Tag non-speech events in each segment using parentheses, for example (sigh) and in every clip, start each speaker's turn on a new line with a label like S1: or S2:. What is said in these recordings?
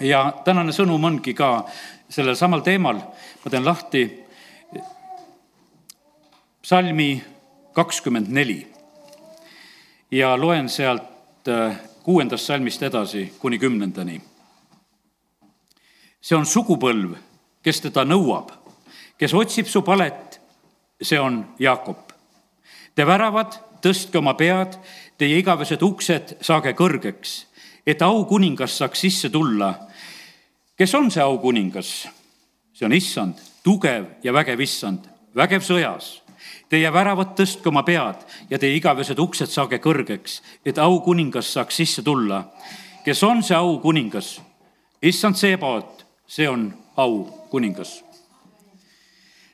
S1: ja tänane sõnum ongi ka sellel samal teemal, ma teen lahti salmi kakskümmend neli ja loen sealt äh, kuuendast salmist edasi kuni kümnendani. see on sugupõlv, kes teda nõuab, kes otsib su palet, see on Jaakob. Te väravad, tõstke oma pead, teie igavesed uksed saage kõrgeks, et aukuningas saaks sisse tulla. Kes on see aukuningas? see on issand, tugev ja vägev issand, vägev sõjas Teie väravad tõstke oma pead ja teie igavesed uksed saage kõrgeks, et aukuningas saaks sisse tulla. kes on see aukuningas? issand Seebaot, see on aukuningas.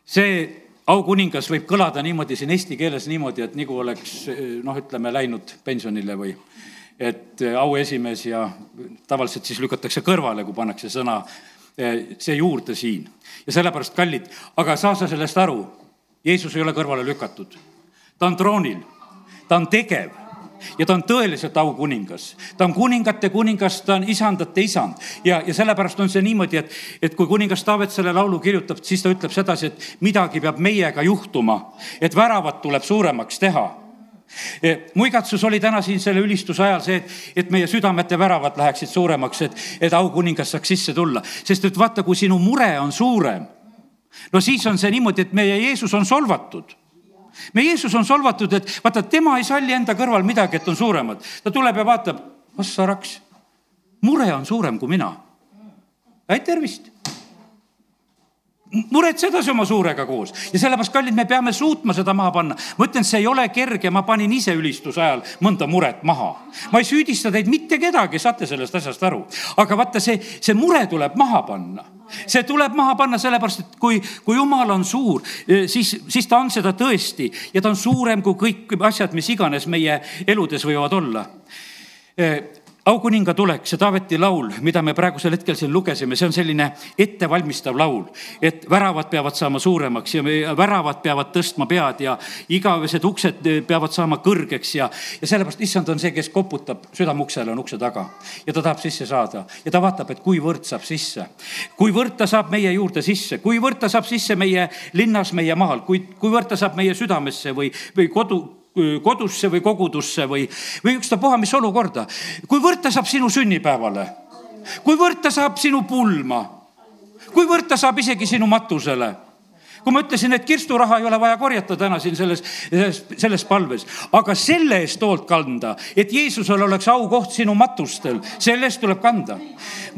S1: see aukuningas võib kõlada niimoodi siin eesti keeles niimoodi, et nagu oleks noh, ütleme läinud pensionile või et auesimees ja tavaliselt siis lükatakse kõrvale, kui pannakse sõna see juurde siin. ja sellepärast, kallid, aga saa sa sellest aru Jeesus ei ole kõrvale lükatud. ta on troonil, ta on tegev ja ta on tõeliselt aukuningas. ta on kuningate kuningas, ta on isandate isand ja, ja sellepärast on see niimoodi, et, et kui kuningas Taavet selle laulu kirjutab, siis ta ütleb sedasi, et midagi peab meiega juhtuma, et väravat tuleb suuremaks teha mu igatsus oli täna siin selle ülistuse ajal see, et, et meie südamete väravad läheksid suuremaks, et, et aukuningas saaks sisse tulla, sest et vaata, kui sinu mure on suurem no siis on see niimoodi, et meie Jeesus on solvatud meie Jeesus on solvatud, et vaata, tema ei salli enda kõrval midagi, et on suuremad. ta tuleb ja vaatab, ossa raks, mure on suurem kui mina. häid tervist muretse edasi oma suurega koos ja sellepärast, kallid, me peame suutma seda maha panna. ma ütlen, see ei ole kerge, ma panin ise ülistuse ajal mõnda muret maha. ma ei süüdista teid mitte kedagi, saate sellest asjast aru. aga vaata, see, see mure tuleb maha panna see tuleb maha panna sellepärast, et kui, kui jumal on suur, siis, siis ta on seda tõesti ja ta on suurem kui kõik asjad, mis iganes meie eludes võivad olla aukuninga tulek, see Taaveti laul, mida me praegusel hetkel siin lugesime, see on selline ettevalmistav laul, et väravad peavad saama suuremaks ja väravad peavad tõstma pead ja igavesed uksed peavad saama kõrgeks ja, ja sellepärast issand on see, kes koputab südamuksele, on ukse taga. Ja ta tahab sisse saada ja ta vaatab, et kuivõrd saab sisse, kuivõrd ta saab meie juurde sisse, kuivõrd ta saab sisse meie linnas, meie maal, kui, kuivõrd ta saab meie südamesse või, või kodu kodusse või kogudusse või, või ükstapuha, mis olukorda. kuivõrd ta saab sinu sünnipäevale, kuivõrd ta saab sinu pulma, kuivõrd ta saab isegi sinu matusele kui ma ütlesin, et kirsturaha ei ole vaja korjata täna siin selles, selles, palves, aga selle eest hoolt kanda, et Jeesusel oleks aukoht sinu matustel, selle eest tuleb kanda.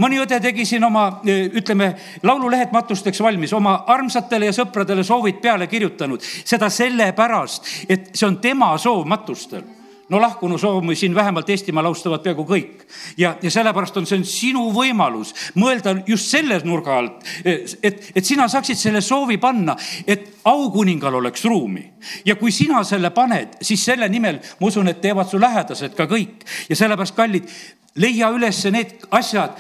S1: mõni õde tegi siin oma, ütleme, laululehed matusteks valmis, oma armsatele ja sõpradele soovid peale kirjutanud, seda sellepärast, et see on tema soov matustel no lahkunu soovi siin vähemalt Eestimaal austavad peaaegu kõik. ja, ja sellepärast on see on sinu võimalus mõelda just selle nurga alt, et, et sina saaksid selle soovi panna, et aukuningal oleks ruumi. ja kui sina selle paned, siis selle nimel ma usun, et teevad su lähedased ka kõik ja sellepärast, kallid, leia üles need asjad,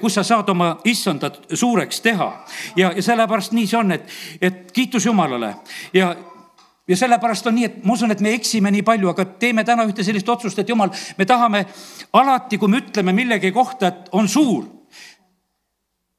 S1: kus sa saad oma issandat suureks teha ja, ja sellepärast nii see on, et, et kiitus Jumalale ja ja sellepärast on nii, et ma usun, et me eksime nii palju, aga teeme täna ühte sellist otsust, et jumal, me tahame alati, kui me ütleme millegi kohta, et on suur,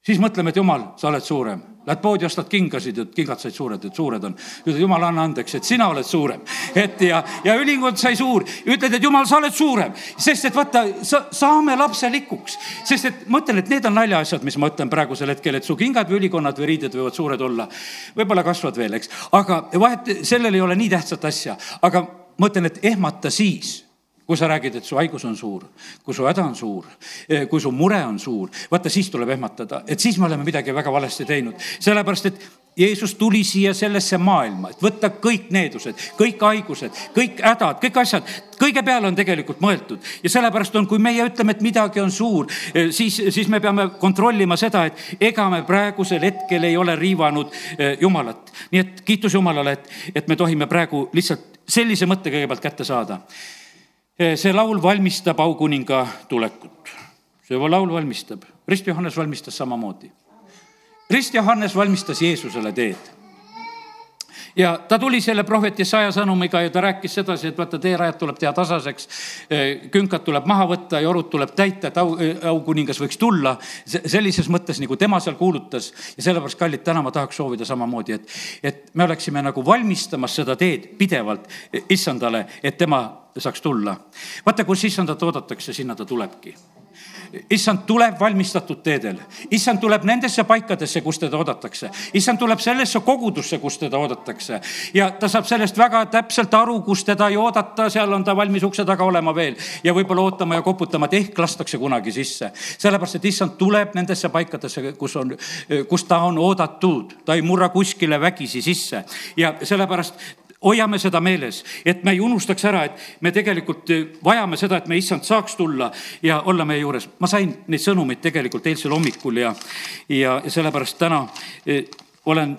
S1: siis mõtleme, et jumal, sa oled suurem Lähed poodi, ostad kingasid, et kingad said suured, et suured on. ütled, jumal, anna andeks, et sina oled suurem. et ja, ja ülingud sai suur. ütled, et jumal, sa oled suurem, sest et vaata, sa, saame lapselikuks. sest et ma ütlen, et need on naljaasjad, mis ma ütlen praegusel hetkel, et su kingad või ülikonnad või riided võivad suured olla. võib-olla kasvavad veel, eks, aga vahet, sellel ei ole nii tähtsat asja, aga ma ütlen, et ehmata siis kui sa räägid, et su haigus on suur, kui su häda on suur, eh, kui su mure on suur, vaata siis tuleb ehmatada, et siis me oleme midagi väga valesti teinud, sellepärast et Jeesus tuli siia sellesse maailma, et võtta kõik needused, kõik haigused, kõik hädad, kõik asjad, kõige peale on tegelikult mõeldud. Ja sellepärast on, kui meie ütleme, et midagi on suur, eh, siis, siis me peame kontrollima seda, et ega me praegusel hetkel ei ole riivanud eh, Jumalat. nii et kiitus Jumalale, et, et me tohime praegu lihtsalt sellise mõtte kõigepealt kätte saada see laul valmistab aukuninga tulekut. see laul valmistab, Rist Johannes valmistas samamoodi. Rist Johannes valmistas Jeesusele teed. Ja ta tuli selle prohveti saja sõnumiga ja ta rääkis sedasi, et vaata, teerajad tuleb teha tasaseks, künkad tuleb maha võtta ja orud tuleb täita, et au, aukuningas võiks tulla. sellises mõttes, nagu tema seal kuulutas ja sellepärast, kallid, täna ma tahaks soovida samamoodi, et, et me oleksime nagu valmistamas seda teed pidevalt issandale, et tema saaks tulla. vaata, kus issandat oodatakse, sinna ta tulebki issand tuleb valmistatud teedel, issand tuleb nendesse paikadesse, kus teda oodatakse, issand tuleb sellesse kogudusse, kus teda oodatakse. Ja ta saab sellest väga täpselt aru, kus teda ei oodata, seal on ta valmis ukse taga olema veel. Ja võib-olla ootama ja koputama, et ehk lastakse kunagi sisse. sellepärast, et issand tuleb nendesse paikadesse, kus on, kus ta on oodatud, ta ei murra kuskile vägisi sisse. Ja sellepärast hoiame seda meeles, et me ei unustaks ära, et me tegelikult eh, vajame seda, et me issand saaks tulla ja olla meie juures. ma sain neid sõnumeid tegelikult eilsel hommikul ja, ja sellepärast täna eh, olen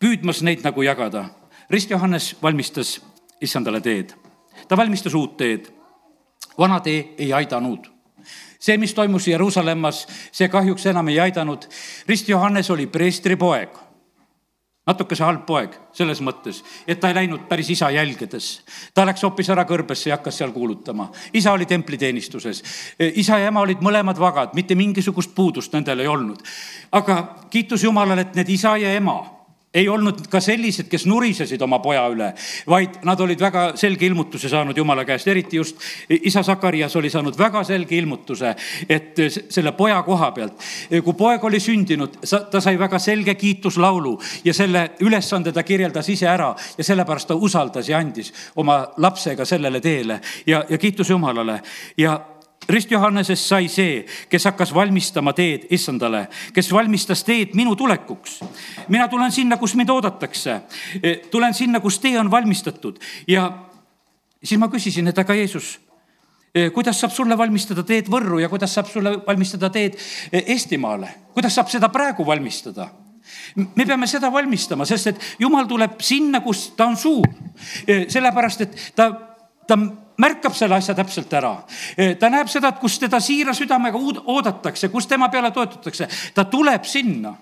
S1: püüdmas neid nagu jagada. Rist Johannes valmistas issandale teed, ta valmistas uut teed. vana tee ei aidanud see, mis toimus Jeruusalemmas, see kahjuks enam ei aidanud. Rist Johannes oli preestripoeg natukese halb poeg selles mõttes, et ta ei läinud päris isa jälgedes. ta läks hoopis ära kõrbesse ja hakkas seal kuulutama. isa oli templiteenistuses, isa ja ema olid mõlemad vagad, mitte mingisugust puudust nendel ei olnud. aga kiitus Jumalale, et need isa ja ema ei olnud ka sellised, kes nurisesid oma poja üle, vaid nad olid väga selge ilmutuse saanud Jumala käest, eriti just isa Sakarias oli saanud väga selge ilmutuse, et selle poja koha pealt. kui poeg oli sündinud, ta sai väga selge kiituslaulu ja selle ülesande ta kirjeldas ise ära ja sellepärast ta usaldas ja andis oma lapsega sellele teele ja, ja kiitus Jumalale ja Rist Johannesest sai see, kes hakkas valmistama teed issandale, kes valmistas teed minu tulekuks. mina tulen sinna, kus mind oodatakse. E, tulen sinna, kus tee on valmistatud ja siis ma küsisin, et aga Jeesus, e, kuidas saab sulle valmistada teed Võrru ja kuidas saab sulle valmistada teed e, Eestimaale, kuidas saab seda praegu valmistada? me peame seda valmistama, sest et jumal tuleb sinna, kus ta on suur. sellepärast, et ta, ta märkab selle asja täpselt ära. ta näeb seda, et kus teda siira südamega oodatakse, kus tema peale toetatakse, ta tuleb sinna.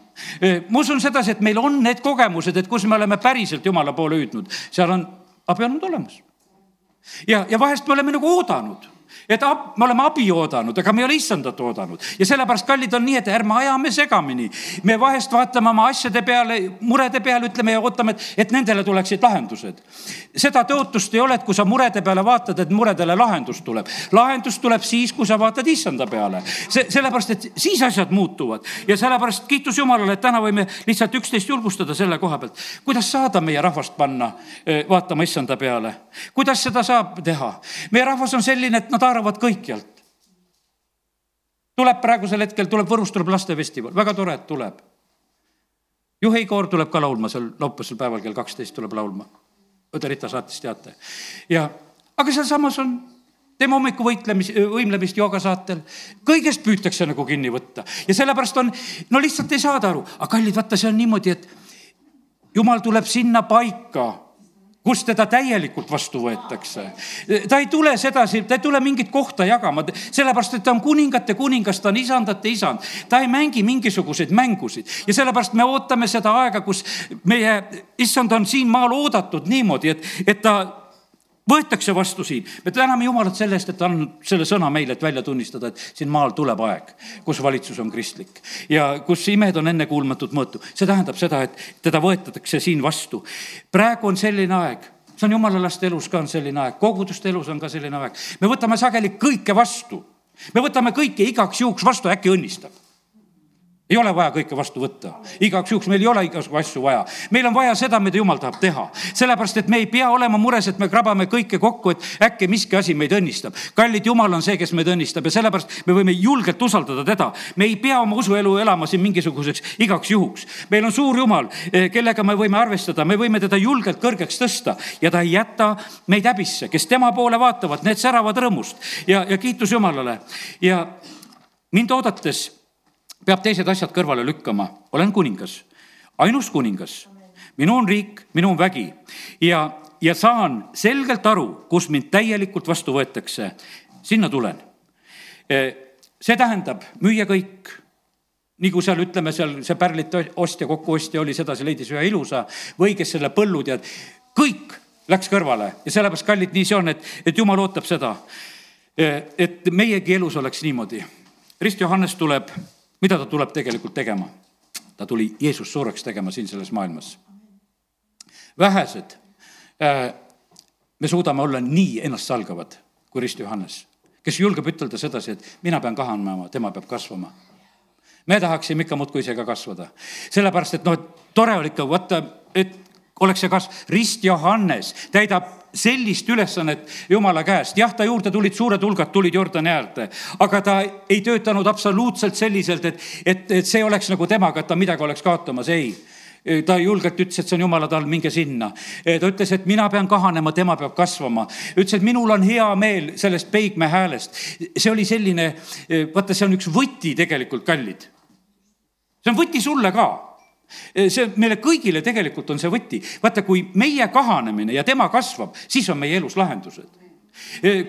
S1: ma usun sedasi, et meil on need kogemused, et kus me oleme päriselt Jumala poole hüüdnud, seal on abi olnud olemas. ja, ja vahest me oleme nagu oodanud et ab, me oleme abi oodanud, aga me ei ole issandat oodanud ja sellepärast, kallid, on nii, et ärme ajame segamini. me vahest vaatame oma asjade peale, murede peale, ütleme ja ootame, et, et nendele tuleksid lahendused. seda tõotust ei ole, et kui sa murede peale vaatad, et muredele lahendus tuleb. lahendus tuleb siis, kui sa vaatad issanda peale. see, sellepärast, et siis asjad muutuvad ja sellepärast kiitus Jumalale, et täna võime lihtsalt üksteist julgustada selle koha pealt. kuidas saada meie rahvast panna eh, vaatama issanda peale? kuidas seda saab teha? meie rahvas on selline, et nad haaravad kõikjalt. tuleb praegusel hetkel, tuleb Võrust tuleb lastefestival, väga tore, et tuleb. juhikoor tuleb ka laulma seal laupäevasel päeval kell kaksteist tuleb laulma. õde Rita saatis teate. ja, aga sealsamas on teeme hommikuvõitlemis, võimlemist joogasaatel. kõigest püütakse nagu kinni võtta ja sellepärast on, no lihtsalt ei saada aru, aga kallid, vaata, see on niimoodi, et jumal tuleb sinna paika kus teda täielikult vastu võetakse. ta ei tule sedasi, ta ei tule mingit kohta jagama, sellepärast et ta on kuningate kuningas, ta on isandate isand. ta ei mängi mingisuguseid mängusid ja sellepärast me ootame seda aega, kus meie issand on siin maal oodatud niimoodi, et, et ta võetakse vastu siin. me täname Jumalat selle eest, et ta on selle sõna meile, et välja tunnistada, et siin maal tuleb aeg, kus valitsus on kristlik ja kus imed on ennekuulmatut mõõtu. see tähendab seda, et teda võetakse siin vastu. praegu on selline aeg see on jumala laste elus ka on selline aeg, koguduste elus on ka selline aeg. me võtame sageli kõike vastu. me võtame kõike igaks juhuks vastu, äkki õnnistab ei ole vaja kõike vastu võtta, igaks juhuks meil ei ole igasugu asju vaja. meil on vaja seda, mida jumal tahab teha, sellepärast et me ei pea olema mures, et me krabame kõike kokku, et äkki miski asi meid õnnistab. kallid, jumal on see, kes meid õnnistab ja sellepärast me võime julgelt usaldada teda. me ei pea oma usuelu elama siin mingisuguseks igaks juhuks. meil on suur jumal, eh, kellega me võime arvestada, me võime teda julgelt kõrgeks tõsta ja ta ei jäta meid häbisse, kes tema poole vaatavad, need säravad rõõmust ja, ja kiitus Jumalale ja mind oodates peab teised asjad kõrvale lükkama. olen kuningas, ainus kuningas. minu on riik, minu on vägi ja, ja saan selgelt aru, kus mind täielikult vastu võetakse. sinna tulen. E, see tähendab müüa kõik, nagu seal ütleme, seal see pärlite ostja, kokkuostja oli, sedasi leidis ühe ilusa või kes selle põllu tead, kõik läks kõrvale ja sellepärast, kallid, nii see on, et, et jumal ootab seda, et meiegi elus oleks niimoodi. Rist Johannes tuleb, mida ta tuleb tegelikult tegema? ta tuli Jeesust suureks tegema siin selles maailmas. vähesed äh, me suudame olla nii ennastsalgavad kui Rist Johannes, kes julgeb ütelda sedasi, et mina pean kahanema, tema peab kasvama me tahaksime ikka muudkui ise ka kasvada. sellepärast, et noh, et tore oli ikka, vaata, et oleks see kasv, Rist Johannes täidab sellist ülesannet Jumala käest. jah, ta juurde tulid suured hulgad, tulid Jordani äärde, aga ta ei töötanud absoluutselt selliselt, et, et, et see oleks nagu temaga, et ta midagi oleks kaotamas, ei ta julgelt ütles, et see on jumala tal, minge sinna. ta ütles, et mina pean kahanema, tema peab kasvama. ütles, et minul on hea meel sellest peigme häälest. see oli selline, vaata, see on üks võti tegelikult, kallid. see on võti sulle ka see meile kõigile tegelikult on see võti. vaata, kui meie kahanemine ja tema kasvab, siis on meie elus lahendused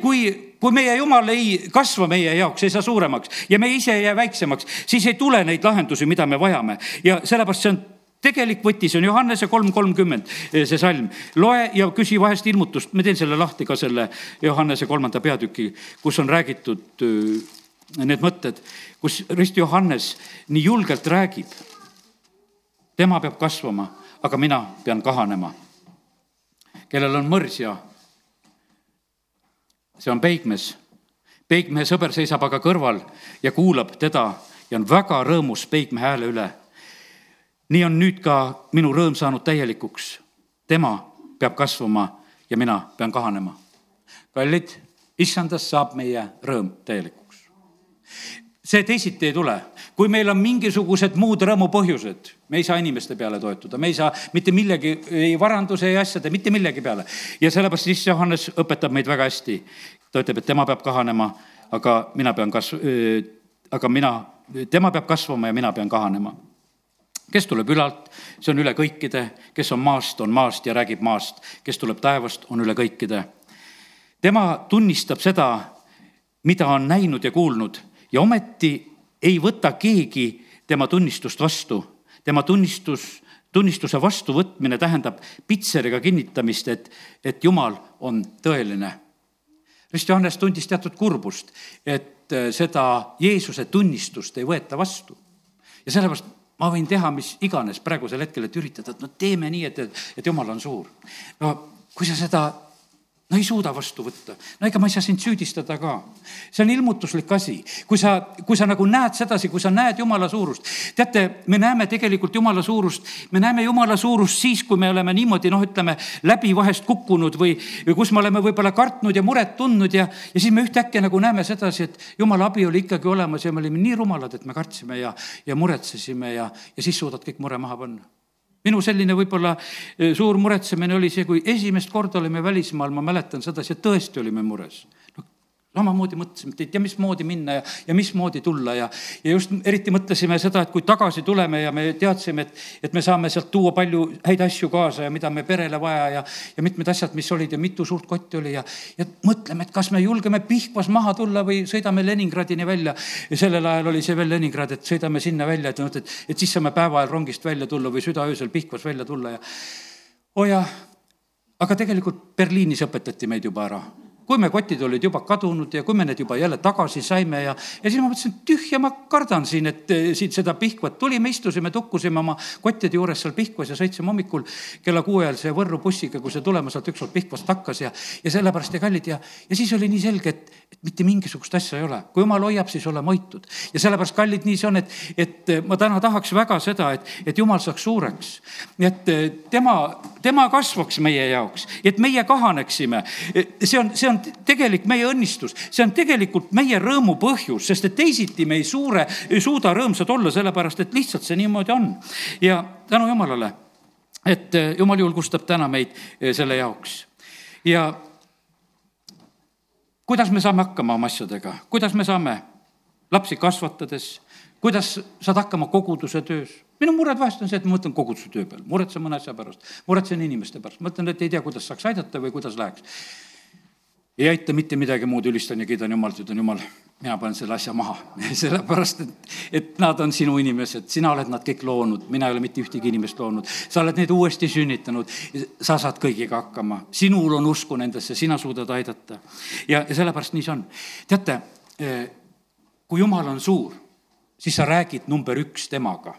S1: kui, kui meie jumal ei kasva meie jaoks, ei saa suuremaks ja me ise ei jää väiksemaks, siis ei tule neid lahendusi, mida me vajame ja sellepärast see on tegelik võti, see on Johannese kolm kolmkümmend, see salm. loe ja küsi vahest ilmutust, ma teen selle lahti ka selle Johannese kolmanda peatüki, kus on räägitud need mõtted, kus Rist Johannes nii julgelt räägib tema peab kasvama, aga mina pean kahanema. kellel on mõrs ja see on peigmees. peigmehe sõber seisab aga kõrval ja kuulab teda ja on väga rõõmus peigmehe hääle üle. nii on nüüd ka minu rõõm saanud täielikuks. tema peab kasvama ja mina pean kahanema. kallid, issandast saab meie rõõm täielikuks see teisiti ei tule. kui meil on mingisugused muud rõõmupõhjused, me ei saa inimeste peale toetuda, me ei saa mitte millegi, ei varanduse, ei asjade, mitte millegi peale. ja sellepärast siis Johannes õpetab meid väga hästi. ta ütleb, et tema peab kahanema, aga mina pean kas-, aga mina, tema peab kasvama ja mina pean kahanema kes tuleb ülalt, see on üle kõikide, kes on maast, on maast ja räägib maast, kes tuleb taevast, on üle kõikide. tema tunnistab seda, mida on näinud ja kuulnud ja ometi ei võta keegi tema tunnistust vastu. tema tunnistus, tunnistuse vastuvõtmine tähendab pitseriga kinnitamist, et, et Jumal on tõeline. Rist Johannes tundis teatud kurbust, et äh, seda Jeesuse tunnistust ei võeta vastu. ja sellepärast ma võin teha mis iganes praegusel hetkel, et üritada, et no teeme nii, et, et Jumal on suur. no kui sa seda no ei suuda vastu võtta. no ega ma ei saa sind süüdistada ka. see on ilmutuslik asi. kui sa, kui sa nagu näed sedasi, kui sa näed Jumala suurust. teate, me näeme tegelikult Jumala suurust, me näeme Jumala suurust siis, kui me oleme niimoodi noh, ütleme läbi vahest kukkunud või, või kus me oleme võib-olla kartnud ja muret tundnud ja, ja siis me ühtäkki nagu näeme sedasi, et Jumala abi oli ikkagi olemas ja me olime nii rumalad, et me kartsime ja, ja muretsesime ja, ja siis suudad kõik mure maha panna minu selline võib-olla eh, suur muretsemine oli see, kui esimest korda olime välismaal, ma mäletan sedasi, et tõesti olime mures samamoodi mõtlesime, et ei tea, mismoodi minna ja, ja mismoodi tulla ja, ja just eriti mõtlesime seda, et kui tagasi tuleme ja me teadsime, et, et me saame sealt tuua palju häid asju kaasa ja mida me perele vaja ja, ja mitmed asjad, mis olid ja mitu suurt kotti oli ja, ja mõtleme, et kas me julgeme Pihkvas maha tulla või sõidame Leningradini välja. ja sellel ajal oli see veel Leningrad, et sõidame sinna välja, et noh, et, et siis saame päeva ajal rongist välja tulla või südaöösel Pihkvas välja tulla ja oo oh jah, aga tegelikult Berliinis õpetati meid juba ära kui me kotid olid juba kadunud ja kui me need juba jälle tagasi saime ja, ja siis ma mõtlesin, et tühja ma kardan siin, et eh, siit seda Pihkvat. tulime, istusime, tukkusime oma kottide juures seal Pihkvas ja sõitsime hommikul kella kuue ajal see Võrru bussiga, kui see tulema sealt ükskord Pihkvast hakkas ja, ja sellepärast ja kallid ja, ja siis oli nii selge, et, et mitte mingisugust asja ei ole. kui jumal hoiab, siis oleme hoitud. ja sellepärast, kallid, nii see on, et, et ma täna tahaks väga seda, et, et jumal saaks suureks. et eh, tema, tema kasvaks meie jaoks, et meie kahaneksime. see on, see on tegelik meie õnnistus, see on tegelikult meie rõõmu põhjus, sest et teisiti me ei suure, ei suuda rõõmsad olla, sellepärast et lihtsalt see niimoodi on. ja tänu jumalale, et jumal julgustab täna meid eh, selle jaoks ja kuidas me saame hakkama oma asjadega, kuidas me saame lapsi kasvatades, kuidas saad hakkama koguduse töös? Minu mured vahest on see, et ma mõtlen koguduse töö peal, muretsen mõne asja pärast, muretsen inimeste pärast, mõtlen, et ei tea, kuidas saaks aidata või kuidas läheks. Ei aita mitte midagi muud, ülistan ja kiidan Jumalat, ütlen Jumal, mina panen selle asja maha, (laughs) sellepärast et, et nad on sinu inimesed, sina oled nad kõik loonud, mina ei ole mitte ühtegi inimest loonud. sa oled neid uuesti sünnitanud, sa saad kõigiga hakkama, sinul on usku nendesse, sina suudad aidata. ja, ja sellepärast nii see on. teate, eh, kui jumal on suur, siis sa räägid number üks temaga.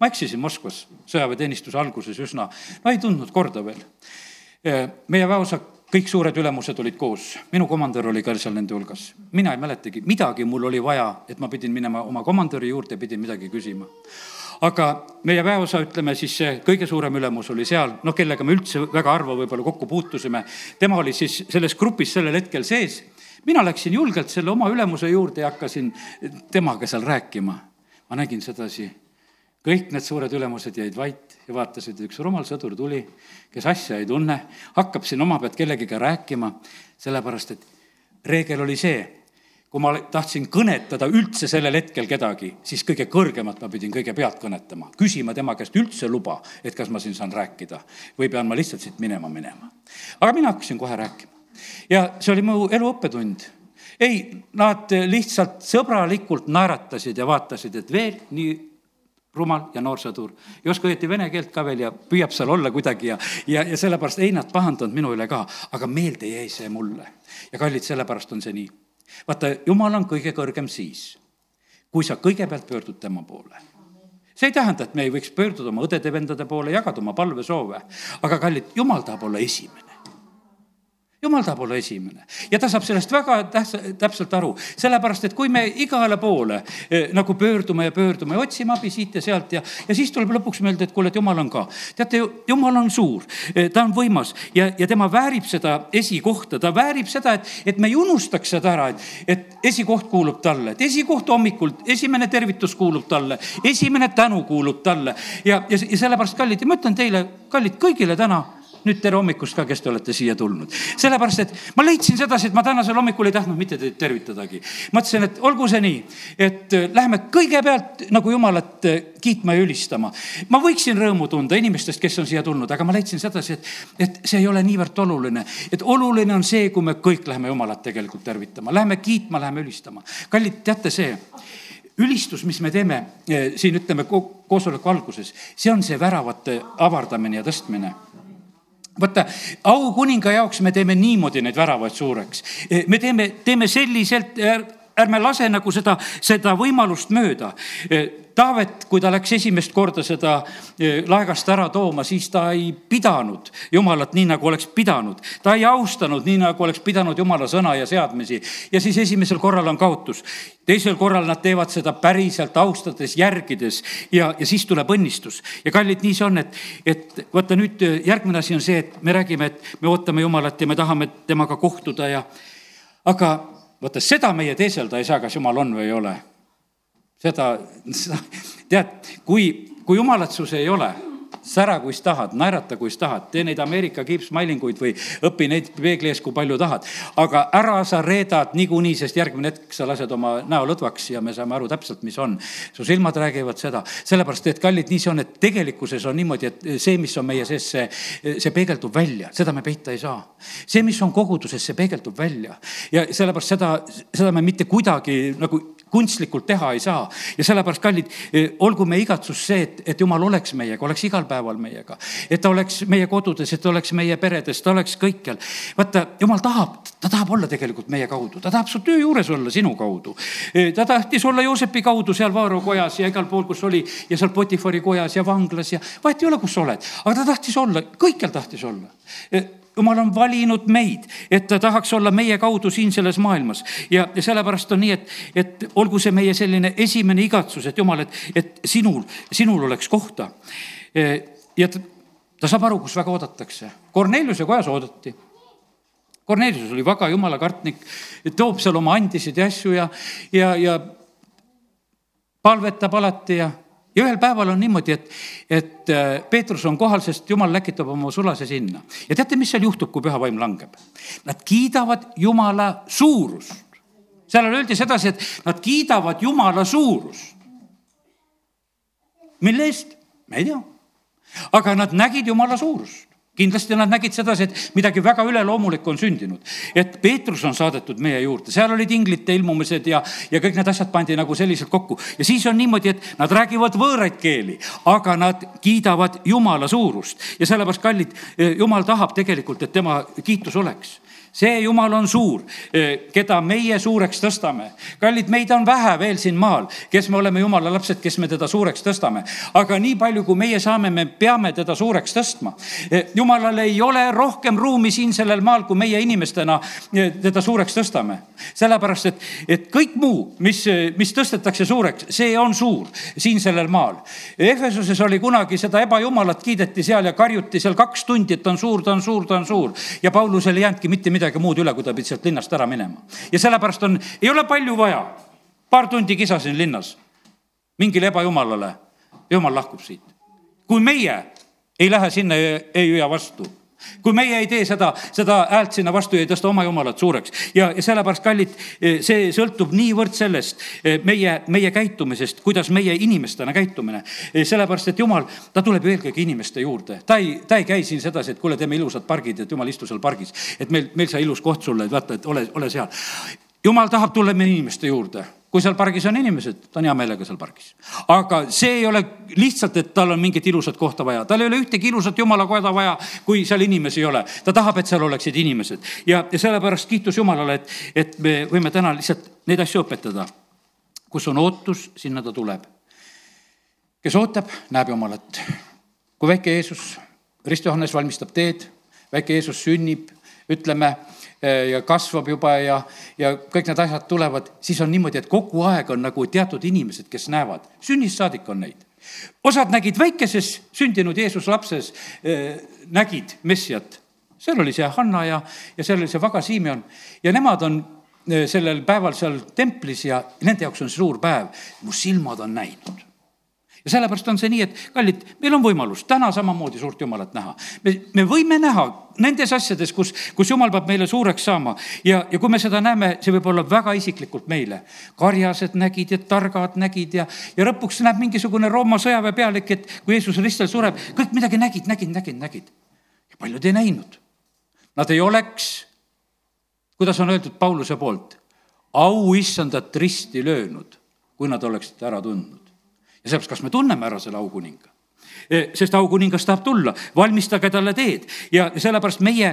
S1: Ma eksisin Moskvas sõjaväeteenistuse alguses üsna, no ei tundnud korda veel. Meie väeosa kõik suured ülemused olid koos, minu komandör oli ka seal nende hulgas. mina ei mäletagi, midagi mul oli vaja, et ma pidin minema oma komandöri juurde, pidin midagi küsima. aga meie väeosa, ütleme siis see kõige suurem ülemus oli seal, noh, kellega me üldse väga harva võib-olla kokku puutusime, tema oli siis selles grupis sellel hetkel sees. mina läksin julgelt selle oma ülemuse juurde ja hakkasin temaga seal rääkima. ma nägin sedasi kõik need suured ülemused jäid vait ja vaatasid, üks rumal sõdur tuli, kes asja ei tunne, hakkab siin oma pealt kellegiga rääkima, sellepärast et reegel oli see, kui ma tahtsin kõnetada üldse sellel hetkel kedagi, siis kõige kõrgemat ma pidin kõigepealt kõnetama, küsima tema käest üldse luba, et kas ma siin saan rääkida või pean ma lihtsalt siit minema minema. aga mina hakkasin kohe rääkima ja see oli mu elu õppetund ei, nad lihtsalt sõbralikult naeratasid ja vaatasid, et veel nii rumal ja noor sõdur. ei oska õieti vene keelt ka veel ja püüab seal olla kuidagi ja, ja, ja sellepärast ei nad pahandanud minu üle ka, aga meelde jäi see mulle. ja kallid, sellepärast on see nii. vaata, jumal on kõige kõrgem siis, kui sa kõigepealt pöördud tema poole see ei tähenda, et me ei võiks pöörduda oma õdede-vendade poole, jagada oma palvesoove, aga kallid, jumal tahab olla esimene jumal tahab olla esimene. Ja ta saab sellest väga tähtsa, täpselt aru, sellepärast et kui me igale poole eh, nagu pöördume ja pöördume ja otsime abi siit ja sealt ja, ja siis tuleb lõpuks meelde, et kuule, et jumal on ka. teate, jumal on suur, eh, ta on võimas ja, ja tema väärib seda esikohta, ta väärib seda, et, et me ei unustaks seda ära, et, et esikoht kuulub talle, et esikoht hommikul, esimene tervitus kuulub talle, esimene tänu kuulub talle. Ja, ja, ja sellepärast, kallid, ma ütlen teile, kallid, kõigile täna nüüd tere hommikust ka, kes te olete siia tulnud. sellepärast, et ma leidsin sedasi, et ma tänasel hommikul ei tahtnud mitte teid tervitadagi. mõtlesin, et olgu see nii, et äh, lähme kõigepealt nagu Jumalat äh, kiitma ja ülistama. ma võiksin rõõmu tunda inimestest, kes on siia tulnud, aga ma leidsin sedasi, et, et see ei ole niivõrd oluline. et oluline on see, kui me kõik läheme Jumalat tegelikult tervitama, läheme kiitma, läheme ülistama. kallid, teate see ülistus, mis me teeme äh, siin, ütleme koosoleku alguses, see on see väravate avardamine ja tõstmine vaata, aukuninga jaoks me teeme niimoodi neid väravaid suureks. me teeme, teeme selliselt, ärme lase nagu seda, seda võimalust mööda. Taavet, kui ta läks esimest korda seda e, laegast ära tooma, siis ta ei pidanud Jumalat nii, nagu oleks pidanud. ta ei austanud nii, nagu oleks pidanud Jumala sõna ja seadmisi. ja siis esimesel korral on kaotus. teisel korral nad teevad seda päriselt austades, järgides ja, ja siis tuleb õnnistus. ja kallid, nii see on, et, et vaata nüüd järgmine asi on see, et me räägime, et me ootame Jumalat ja me tahame temaga kohtuda ja aga vaata, seda meie teeselda ei saa, kas Jumal on või ei ole seda, tead, kui, kui jumalatsus ei ole sära, kui sa tahad, naerata, kui sa tahad, tee neid Ameerika kiipsmailinguid või õpi neid peegli ees, kui palju tahad. aga ära sa reedad niikuinii, sest järgmine hetk sa lased oma näo lõdvaks ja me saame aru täpselt, mis on. su silmad räägivad seda, sellepärast et kallid, nii see on, et tegelikkuses on niimoodi, et see, mis on meie sees, see, see peegeldub välja, seda me peita ei saa. see, mis on koguduses, see peegeldub välja ja sellepärast seda, seda me mitte kuidagi nagu kunstlikult teha ei saa. ja sellepärast, kallid, eh, olgu meie igatsus see, et, et jumal oleks meiega, oleks igal päeval meiega. et ta oleks meie kodudes, et ta oleks meie peredes, ta oleks kõikjal. vaata, jumal tahab, ta tahab olla tegelikult meie kaudu, ta tahab su töö juures olla sinu kaudu. Eh, ta tahtis olla Joosepi kaudu seal Vaaro kojas ja igal pool, kus oli ja seal Potifari kojas ja vanglas ja vahet ei ole, kus sa oled, aga ta tahtis olla, kõikjal tahtis olla eh, jumal on valinud meid, et ta tahaks olla meie kaudu siin selles maailmas. ja, ja sellepärast on nii, et, et olgu see meie selline esimene igatsus, et jumal, et, et sinul, sinul oleks kohta. ja ta, ta saab aru, kus väga oodatakse. Korneliuse kojas oodati. Kornelius oli väga jumalakartnik, toob seal oma andisid ja asju ja, ja, ja palvetab alati ja ja ühel päeval on niimoodi, et, et äh, Peetrus on kohal, sest jumal läkitab oma sulase sinna. ja teate, mis seal juhtub, kui püha vaim langeb? Nad kiidavad Jumala suurust. seal öeldi sedasi, et nad kiidavad Jumala suurust. mille eest? me ei tea. aga nad nägid Jumala suurust kindlasti nad nägid sedasi, et midagi väga üleloomulikku on sündinud. et Peetrus on saadetud meie juurde, seal olid inglite ilmumised ja, ja kõik need asjad pandi nagu selliselt kokku. ja siis on niimoodi, et nad räägivad võõraid keeli, aga nad kiidavad Jumala suurust. ja sellepärast, kallid, Jumal tahab tegelikult, et tema kiitus oleks see Jumal on suur, eh, keda meie suureks tõstame. kallid, meid on vähe veel siin maal, kes me oleme Jumala lapsed, kes me teda suureks tõstame. aga nii palju, kui meie saame, me peame teda suureks tõstma. Eh, Jumalal ei ole rohkem ruumi siin sellel maal, kui meie inimestena eh, teda suureks tõstame. sellepärast, et, et kõik muu, mis, mis tõstetakse suureks, see on suur siin sellel maal. Efesuses oli kunagi seda ebajumalat kiideti seal ja karjuti seal kaks tundi, et on suur, ta on suur, ta on suur ja Paulusel ei jäänudki mitte midagi midagi muud üle, kui ta pidi sealt linnast ära minema. ja sellepärast on, ei ole palju vaja. paar tundi kisasin linnas mingile ebajumalale, jumal lahkub siit. kui meie ei lähe sinna ei hüüa vastu kui meie ei tee seda, seda häält sinna vastu ja ei tõsta oma jumalat suureks ja, ja sellepärast, kallid, see sõltub niivõrd sellest meie, meie käitumisest, kuidas meie inimestena käitumine. sellepärast, et jumal, ta tuleb ju eelkõige inimeste juurde, ta ei, ta ei käi siin sedasi, et kuule, teeme ilusad pargid, et jumal, istu seal pargis, et meil, meil sai ilus koht sulle, et vaata, et ole, ole seal. jumal tahab tulla meie inimeste juurde kui seal pargis on inimesed, ta on hea meelega seal pargis. aga see ei ole lihtsalt, et tal on mingit ilusat kohta vaja, tal ei ole ühtegi ilusat jumalakoda vaja, kui seal inimesi ei ole. ta tahab, et seal oleksid inimesed ja, ja sellepärast kiitus Jumalale, et, et me võime täna lihtsalt neid asju õpetada. kus on ootus, sinna ta tuleb. kes ootab, näeb Jumalat. kui väike Jeesus ristijohannes valmistab teed, väike Jeesus sünnib, ütleme ja kasvab juba ja, ja kõik need asjad tulevad, siis on niimoodi, et kogu aeg on nagu teatud inimesed, kes näevad, sünnist saadik on neid. osad nägid väikeses sündinud Jeesuse lapses, eh, nägid Messiat. seal oli see Hanna ja, ja seal oli see Vaga Simeon ja nemad on eh, sellel päeval seal templis ja nende jaoks on suur päev, mu silmad on näinud ja sellepärast on see nii, et kallid, meil on võimalus täna samamoodi suurt Jumalat näha. me, me võime näha nendes asjades, kus, kus Jumal peab meile suureks saama ja, ja kui me seda näeme, see võib olla väga isiklikult meile. karjased nägid ja targad nägid ja, ja lõpuks näeb mingisugune Rooma sõjaväepealik, et kui Jeesus ristel sureb, kõik midagi nägid, nägid, nägid, nägid. ja paljud ei näinud. Nad ei oleks, kuidas on öeldud Pauluse poolt, au issandat risti löönud, kui nad oleksid ära tundnud ja sellepärast, kas me tunneme ära selle aukuninga? E, sest aukuningas tahab tulla, valmistage talle teed ja sellepärast meie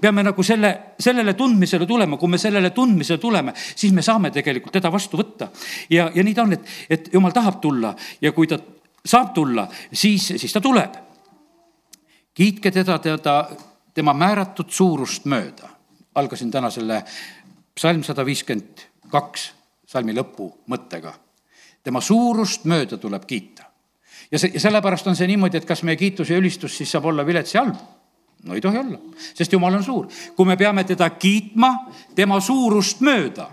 S1: peame nagu selle, sellele tundmisele tulema, kui me sellele tundmisele tuleme, siis me saame tegelikult teda vastu võtta. ja, ja nii ta on, et, et jumal tahab tulla ja kui ta saab tulla, siis, siis ta tuleb. kiitke teda, teda, tema määratud suurust mööda. algasin täna selle psalm sada viiskümmend kaks salmi lõpu mõttega tema suurust mööda tuleb kiita. ja see, ja sellepärast on see niimoodi, et kas meie kiitus ja ülistus siis saab olla vilets ja halb? no ei tohi olla, sest Jumal on suur. kui me peame teda kiitma tema suurust mööda,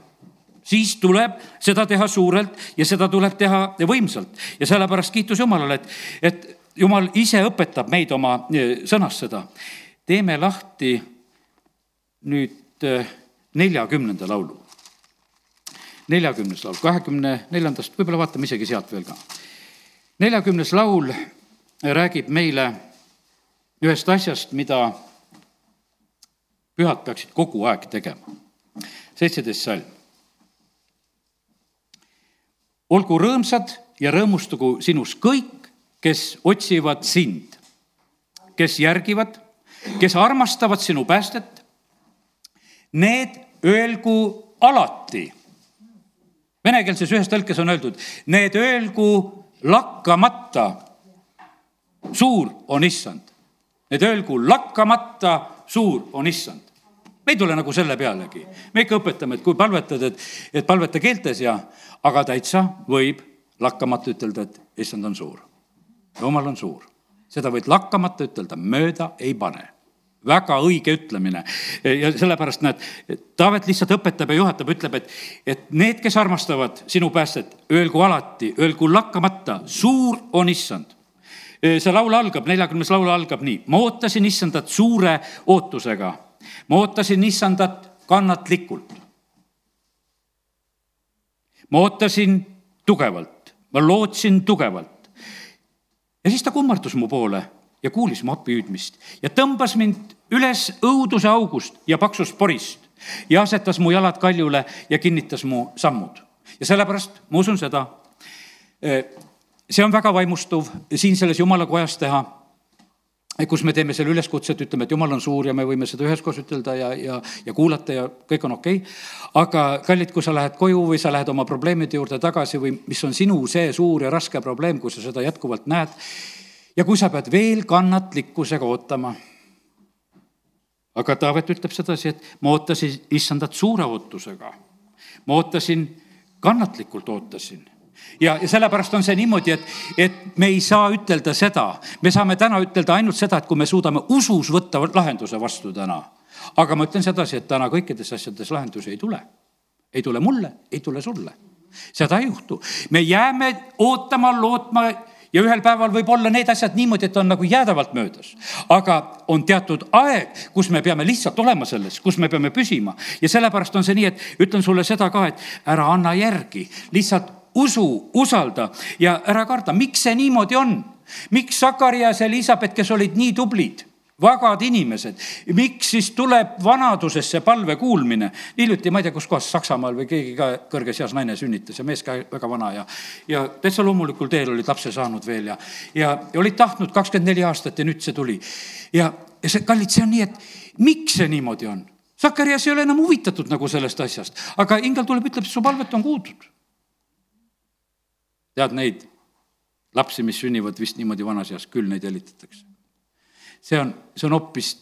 S1: siis tuleb seda teha suurelt ja seda tuleb teha võimsalt. ja sellepärast kiitus Jumalale, et, et Jumal ise õpetab meid oma e, sõnas seda. teeme lahti nüüd e, neljakümnenda laulu neljakümnes laul, kahekümne neljandast, võib-olla vaatame isegi sealt veel ka. neljakümnes laul räägib meile ühest asjast, mida pühad peaksid kogu aeg tegema. seitseteist salm. olgu rõõmsad ja rõõmustagu sinus kõik, kes otsivad sind, kes järgivad, kes armastavad sinu päästet. Need öelgu alati venekeelses ühes tõlkes on öeldud, need öelgu lakkamata, suur on issand. Need öelgu lakkamata, suur on issand. me ei tule nagu selle pealegi, me ikka õpetame, et kui palvetad, et, et palveta keeltes ja, aga täitsa võib lakkamata ütelda, et issand on suur. jumal on suur, seda võid lakkamata ütelda, mööda ei pane väga õige ütlemine. ja sellepärast näed, Taavet lihtsalt õpetab ja juhatab, ütleb, et, et need, kes armastavad sinu päästet, öelgu alati, öelgu lakkamata, suur on issand. see laul algab, neljakümnes laul algab nii, ma ootasin issandat suure ootusega. ma ootasin issandat kannatlikult. ma ootasin tugevalt, ma lootsin tugevalt. ja siis ta kummardus mu poole ja kuulis mu appihüüdmist ja tõmbas mind üles õuduse august ja paksust porist ja asetas mu jalad kaljule ja kinnitas mu sammud. ja sellepärast ma usun seda, see on väga vaimustuv siin selles jumala kojas teha kus me teeme selle üleskutse, et ütleme, et jumal on suur ja me võime seda üheskoos ütelda ja, ja, ja kuulata ja kõik on okei okay.. aga kallid, kui sa lähed koju või sa lähed oma probleemide juurde tagasi või mis on sinu see suur ja raske probleem, kui sa seda jätkuvalt näed. Ja kui sa pead veel kannatlikkusega ootama. aga Taavet ütleb sedasi, et ma ootasin issandat suure ootusega. ma ootasin, kannatlikult ootasin ja, ja sellepärast on see niimoodi, et, et me ei saa ütelda seda, me saame täna ütelda ainult seda, et kui me suudame usus võtta lahenduse vastu täna. aga ma ütlen sedasi, et täna kõikides asjades lahendusi ei tule. ei tule mulle, ei tule sulle. seda ei juhtu. me jääme ootama, lootma ja ühel päeval võib olla need asjad niimoodi, et on nagu jäädavalt möödas. aga on teatud aeg, kus me peame lihtsalt olema selles, kus me peame püsima ja sellepärast on see nii, et ütlen sulle seda ka, et ära anna järgi, lihtsalt usu, usalda ja ära karda, miks see niimoodi on? miks Sakarias ja Elizabeth, kes olid nii tublid, vagad inimesed, miks siis tuleb vanaduses see palve kuulmine? hiljuti, ma ei tea, kus kohas, Saksamaal või keegi ka kõrges eas naine sünnitas ja mees ka väga vana ja, ja täitsa loomulikul teel olid lapse saanud veel ja, ja, ja olid tahtnud kakskümmend neli aastat ja nüüd see tuli. ja, ja see, kallid, see on nii, et miks see niimoodi on? Sakarias ei ole enam huvitatud nagu sellest asjast, aga ingel tuleb, ütleb, su palvet on kuuldud tead neid lapsi, mis sünnivad vist niimoodi vanas eas, küll neid jälitatakse. See on, see on hoopis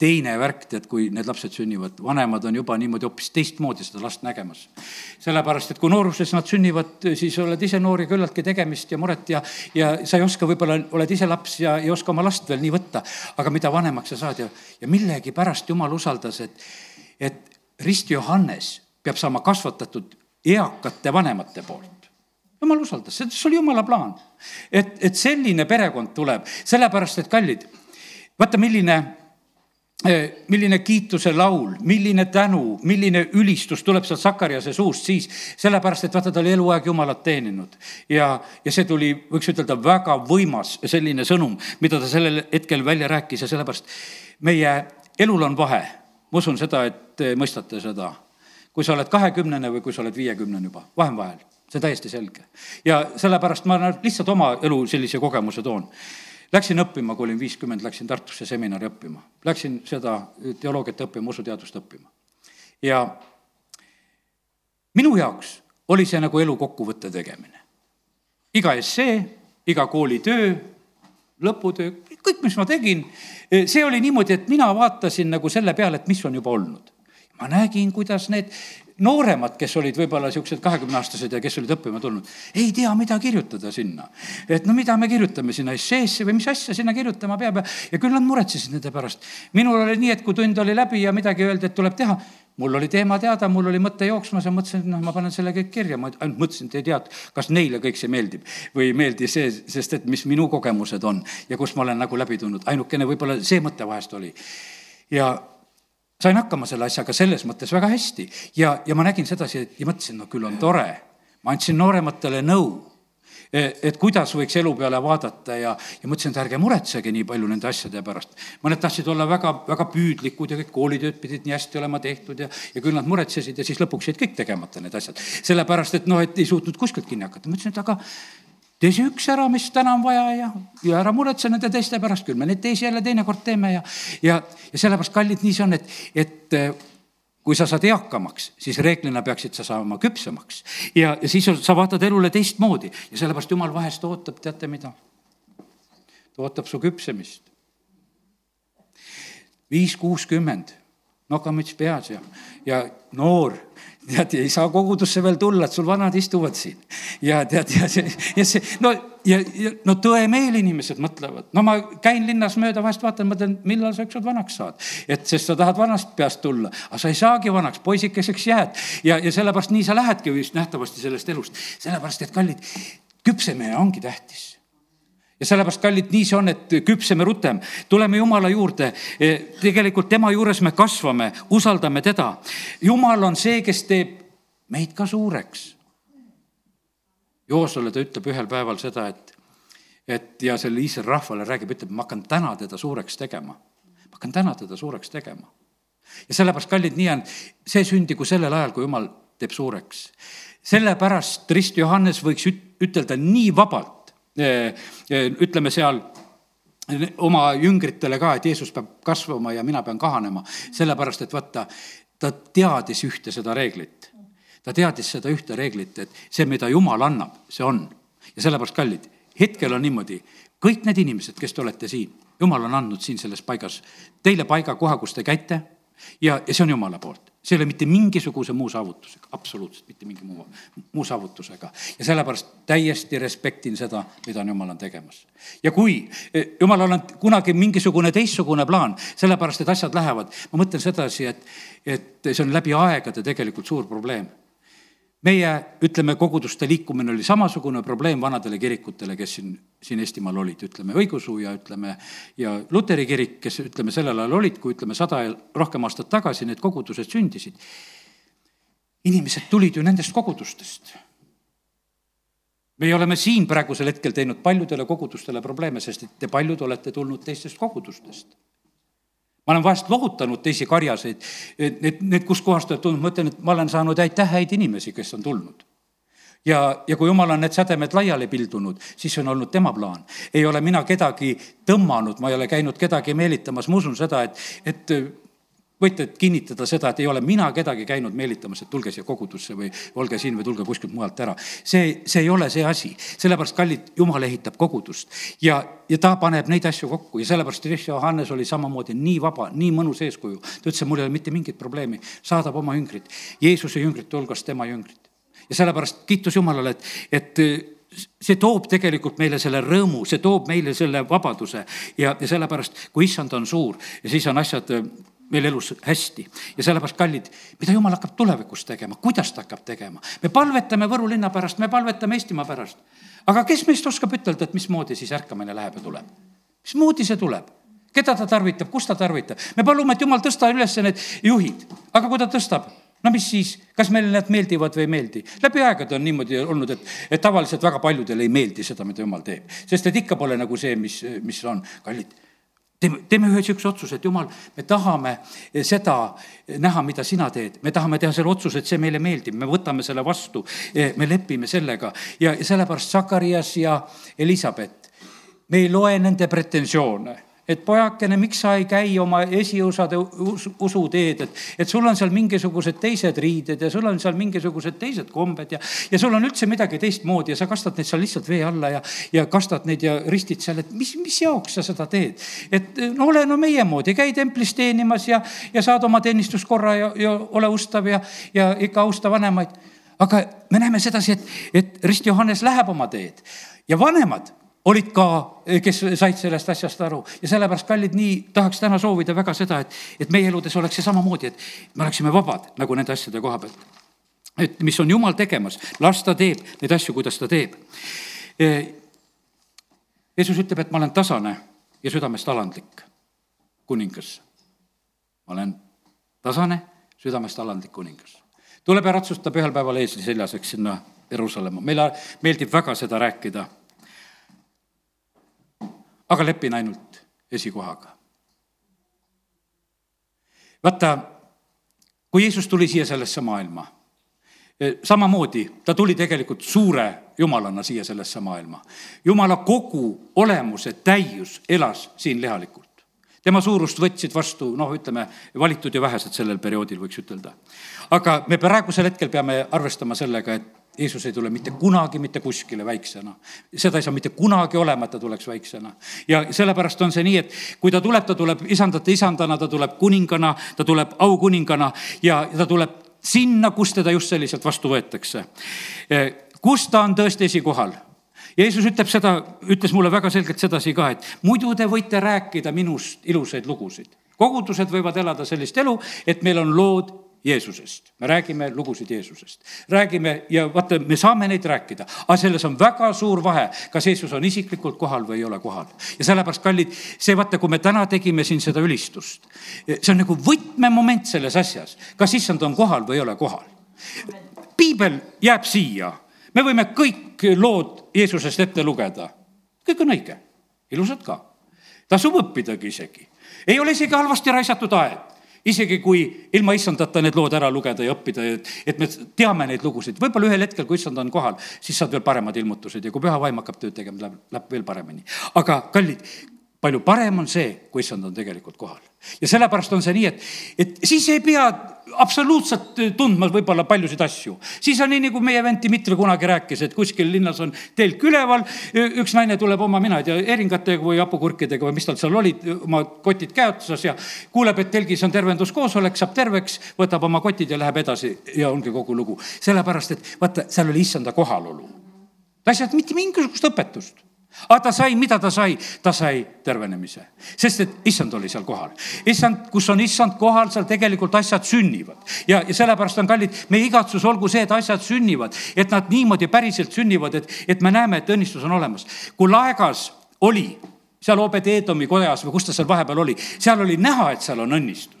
S1: teine värk, tead, kui need lapsed sünnivad, vanemad on juba niimoodi hoopis teistmoodi seda last nägemas. sellepärast, et kui nooruses nad sünnivad, siis oled ise noor ja küllaltki tegemist ja muret ja, ja sa ei oska, võib-olla oled ise laps ja ei oska oma last veel nii võtta. aga mida vanemaks sa saad ja, ja millegipärast jumal usaldas, et, et Rist Johannes peab saama kasvatatud eakate vanemate poolt jumal usaldas, see oli jumala plaan. et, et selline perekond tuleb, sellepärast et kallid, vaata, milline eh, milline kiituse laul, milline tänu, milline ülistus tuleb sealt Sakariase suust siis, sellepärast et vaata, ta oli eluaeg Jumalat teeninud. ja, ja see tuli, võiks ütelda, väga võimas selline sõnum, mida ta sellel hetkel välja rääkis ja sellepärast meie elul on vahe. ma usun seda, et mõistate seda. kui sa oled kahekümnene või kui sa oled viiekümnene juba, vahe on vahel see on täiesti selge. ja sellepärast ma lihtsalt oma elu sellise kogemuse toon. Läksin õppima, kui olin viiskümmend, läksin Tartusse seminari õppima. Läksin seda teoloogiat õppima, usuteadust õppima. ja minu jaoks oli see nagu elu kokkuvõtte tegemine. iga essee, iga koolitöö, lõputöö, kõik, mis ma tegin, see oli niimoodi, et mina vaatasin nagu selle peale, et mis on juba olnud ma nägin, kuidas need nooremad, kes olid võib-olla niisugused kahekümneaastased ja kes olid õppima tulnud, ei tea, mida kirjutada sinna. et no mida me kirjutame sinna esseesse või mis asja sinna kirjutama peab ja, ja küll nad muretsesid nende pärast. minul oli nii, et kui tund oli läbi ja midagi öeldi, et tuleb teha, mul oli teema teada, mul oli mõte jooksmas ja mõtlesin, et noh, ma panen selle kõik kirja, ma ainult mõtlesin, et ei tea, kas neile kõik see meeldib või ei meeldi see, sest et mis minu kogemused on ja kust ma olen nagu läbi tulnud, ainukene võib-olla see mõte vahest oli. ja sain hakkama selle asjaga selles mõttes väga hästi ja, ja ma nägin sedasi ja mõtlesin, no küll on tore. ma andsin noorematele nõu, e, et kuidas võiks elu peale vaadata ja, ja mõtlesin, et ärge muretsege nii palju nende asjade pärast. mõned tahtsid olla väga, väga püüdlikud ja kõik koolitööd pidid nii hästi olema tehtud ja, ja küll nad muretsesid ja siis lõpuks jäid kõik tegemata need asjad. sellepärast, et noh, et ei suutnud kuskilt kinni hakata. ma ütlesin, et aga tee see üks ära, mis täna on vaja ja, ja ära muretse nende teiste pärast, küll me neid teisi jälle teinekord teeme ja, ja, ja sellepärast, kallid, nii see on, et, et eh, kui sa saad eakamaks, siis reeglina peaksid sa saama küpsemaks. ja, ja siis sa vaatad elule teistmoodi ja sellepärast jumal vahest ootab, teate mida? ta ootab su küpsemist. viis, kuuskümmend, nokamüts peas ja, ja noor tead, ei saa kogudusse veel tulla, et sul vanad istuvad siin. ja tead, ja see, ja see, no ja, ja no tõemeel inimesed mõtlevad, no ma käin linnas mööda, vahest vaatan, mõtlen, millal sa ükskord vanaks saad. et sest sa tahad vanast peast tulla, aga sa ei saagi vanaks, poisikeseks jääd. ja, ja sellepärast nii sa lähedki vist nähtavasti sellest elust, sellepärast et kallid, küpsemine ongi tähtis ja sellepärast, kallid, nii see on, et küpseme rutem, tuleme Jumala juurde. E, tegelikult tema juures me kasvame, usaldame teda. Jumal on see, kes teeb meid ka suureks. Joosole ta ütleb ühel päeval seda, et, et ja selle Iisraeli rahvale räägib, ütleb, ma hakkan täna teda suureks tegema. ma hakkan täna teda suureks tegema. ja sellepärast, kallid, nii on, see sündigu sellel ajal, kui jumal teeb suureks. sellepärast Rist Johannes võiks ütelda nii vabalt, ütleme seal oma jüngritele ka, et Jeesus peab kasvama ja mina pean kahanema, sellepärast et vaata, ta teadis ühte seda reeglit. ta teadis seda ühte reeglit, et see, mida Jumal annab, see on. ja sellepärast, kallid, hetkel on niimoodi, kõik need inimesed, kes te olete siin, Jumal on andnud siin selles paigas teile paiga, koha, kus te käite ja, ja see on Jumala poolt see ei ole mitte mingisuguse muu saavutusega, absoluutselt mitte mingi muu, muu saavutusega. ja sellepärast täiesti respektin seda, mida Jumal on tegemas. ja kui eh, Jumalal on kunagi mingisugune teistsugune plaan, sellepärast et asjad lähevad, ma mõtlen sedasi, et, et see on läbi aegade tegelikult suur probleem meie, ütleme, koguduste liikumine oli samasugune probleem vanadele kirikutele, kes siin, siin Eestimaal olid, ütleme, õigeusu ja ütleme, ja luteri kirik, kes, ütleme, sellel ajal olid, kui ütleme, sada ja rohkem aastat tagasi need kogudused sündisid. inimesed tulid ju nendest kogudustest. meie oleme siin praegusel hetkel teinud paljudele kogudustele probleeme, sest et te paljud olete tulnud teistest kogudustest ma olen vahest lohutanud teisi karjaseid, et need, need kuskohast oled tulnud, ma ütlen, et ma olen saanud aitäh häid inimesi, kes on tulnud ja, ja kui jumal on need sädemed laiali pildunud, siis on olnud tema plaan. ei ole mina kedagi tõmmanud, ma ei ole käinud kedagi meelitamas, ma usun seda, et, et võite kinnitada seda, et ei ole mina kedagi käinud meelitamas, et tulge siia kogudusse või olge siin või tulge kuskilt mujalt ära. see, see ei ole see asi, sellepärast kallid, jumal ehitab kogudust ja, ja ta paneb neid asju kokku ja sellepärast Johannes oli samamoodi nii vaba, nii mõnus eeskuju. ta ütles, et mul ei ole mitte mingit probleemi, saadab oma jüngrid, Jeesuse jüngrite hulgas tema jüngrid. ja sellepärast kiitus Jumalale, et, et see toob tegelikult meile selle rõõmu, see toob meile selle vabaduse ja, ja sellepärast, kui issand on suur ja siis on asjad meil elus hästi. ja sellepärast, kallid, mida jumal hakkab tulevikus tegema, kuidas ta hakkab tegema? me palvetame Võru linna pärast, me palvetame Eestimaa pärast. aga kes meist oskab ütelda, et mismoodi siis ärkamine läheb ja tuleb? mismoodi see tuleb? keda ta tarvitab, kus ta tarvitab? me palume, et jumal tõsta üles need juhid, aga kui ta tõstab, no mis siis, kas meile need meeldivad või ei meeldi? läbi aegade on niimoodi olnud, et, et tavaliselt väga paljudele ei meeldi seda, mida jumal teeb, sest et ikka pole nagu see, mis, mis on, kallid teeme, teeme ühe niisuguse otsuse, et jumal, me tahame seda näha, mida sina teed. me tahame teha selle otsuse, et see meile meeldib, me võtame selle vastu, me lepime sellega. Ja, ja sellepärast Sakarias ja Elizabeth, me ei loe nende pretensioone et pojakene, miks sa ei käi oma esiosade usuteed, et, et sul on seal mingisugused teised riided ja sul on seal mingisugused teised kombed ja, ja sul on üldse midagi teistmoodi ja sa kastad neid seal lihtsalt vee alla ja, ja kastad neid ja ristid seal, et mis, mis jaoks sa seda teed. et no ole no meie moodi, käi templis teenimas ja, ja saad oma teenistuskorra ja, ja ole ustav ja, ja ikka austa vanemaid. aga me näeme sedasi, et, et Rist Johannes läheb oma teed ja vanemad olid ka, kes said sellest asjast aru ja sellepärast, kallid, nii tahaks täna soovida väga seda, et, et meie eludes oleks see samamoodi, et me oleksime vabad nagu nende asjade koha pealt. et mis on jumal tegemas, las ta teeb neid asju, kuidas ta teeb. Jeesus ütleb, et ma olen tasane ja südamest alandlik kuningas. ma olen tasane, südamest alandlik kuningas. tuleb ja ratsutab ühel päeval eesli seljas, eks sinna Jeruusalemma, meile meeldib väga seda rääkida aga lepin ainult esikohaga. vaata, kui Jeesus tuli siia sellesse maailma, e, samamoodi ta tuli tegelikult suure jumalana siia sellesse maailma. jumala kogu olemuse täius elas siin lihalikult tema suurust võtsid vastu, noh, ütleme, valitud ja vähesed sellel perioodil, võiks ütelda. aga me praegusel hetkel peame arvestama sellega, et Jeesus ei tule mitte kunagi mitte kuskile väiksena. seda ei saa mitte kunagi olema, et ta tuleks väiksena. ja sellepärast on see nii, et kui ta tuleb, ta tuleb isandate isandana, ta tuleb kuningana, ta tuleb aukuningana ja ta tuleb sinna, kus teda just selliselt vastu võetakse. kus ta on tõesti esikohal Jeesus ütleb seda, ütles mulle väga selgelt sedasi ka, et muidu te võite rääkida minust ilusaid lugusid. kogudused võivad elada sellist elu, et meil on lood Jeesusest, me räägime lugusid Jeesusest. räägime ja vaata, me saame neid rääkida, aga selles on väga suur vahe, kas Jeesus on isiklikult kohal või ei ole kohal. ja sellepärast, kallid, see vaata, kui me täna tegime siin seda ülistust, see on nagu võtmemoment selles asjas, kas issand on kohal või ei ole kohal. piibel jääb siia, me võime kõik lood Jeesusest ette lugeda kõik on õige, ilusad ka. tasub õppidagi isegi. ei ole isegi halvasti raisatud aeg isegi kui ilma issandata need lood ära lugeda ja õppida, et, et me teame neid lugusid, võib-olla ühel hetkel, kui issand on kohal, siis saad veel paremad ilmutused ja kui püha vaim hakkab tööd tegema, läheb, läheb veel paremini. aga kallid, palju parem on see, kui issand on tegelikult kohal. Ja sellepärast on see nii, et, et siis ei pea absoluutselt tundma võib-olla paljusid asju. siis on nii, nagu meie vend Dmitri kunagi rääkis, et kuskil linnas on telk üleval, üks naine tuleb oma, mina ei tea, eringatega või hapukurkidega või mis tal seal olid, oma kotid käe otsas ja kuuleb, et telgis on tervenduskoosolek, saab terveks, võtab oma kotid ja läheb edasi ja ongi kogu lugu. sellepärast, et vaata, seal oli issanda kohalolu. ta ei saanud mitte mingisugust õpetust aga ta sai, mida ta sai? ta sai tervenemise, sest et issand oli seal kohal. issand, kus on issand kohal, seal tegelikult asjad sünnivad. ja, ja sellepärast on kallid, meie igatsus olgu see, et asjad sünnivad, et nad niimoodi päriselt sünnivad, et, et me näeme, et õnnistus on olemas. kui laegas oli seal Obed-Eedomi kojas või kus ta seal vahepeal oli, seal oli näha, et seal on õnnistus